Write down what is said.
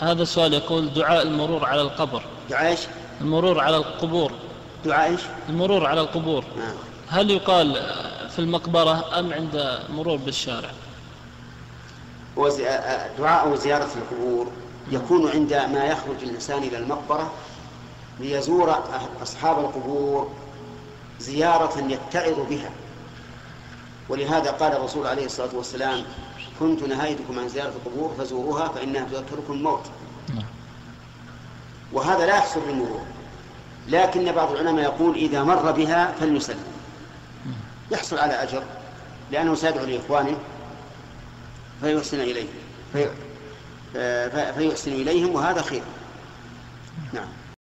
هذا سؤال يقول دعاء المرور على القبر دعاء إيش؟ المرور على القبور دعاء إيش؟ المرور على القبور آه. هل يقال في المقبرة أم عند مرور بالشارع آه، آه، دعاء زيارة القبور يكون عندما يخرج الإنسان إلى المقبرة ليزور أصحاب القبور زيارة يتعظ بها ولهذا قال الرسول عليه الصلاة والسلام كنت نهيتكم عن زيارة القبور فزوروها فإنها تذكركم الموت. نعم. وهذا لا يحصل بالمرور. لكن بعض العلماء يقول إذا مر بها فليسلم. يحصل على أجر لأنه سيدعو لإخوانه فيحسن إليهم. في... في- فيحسن إليهم وهذا خير. نعم.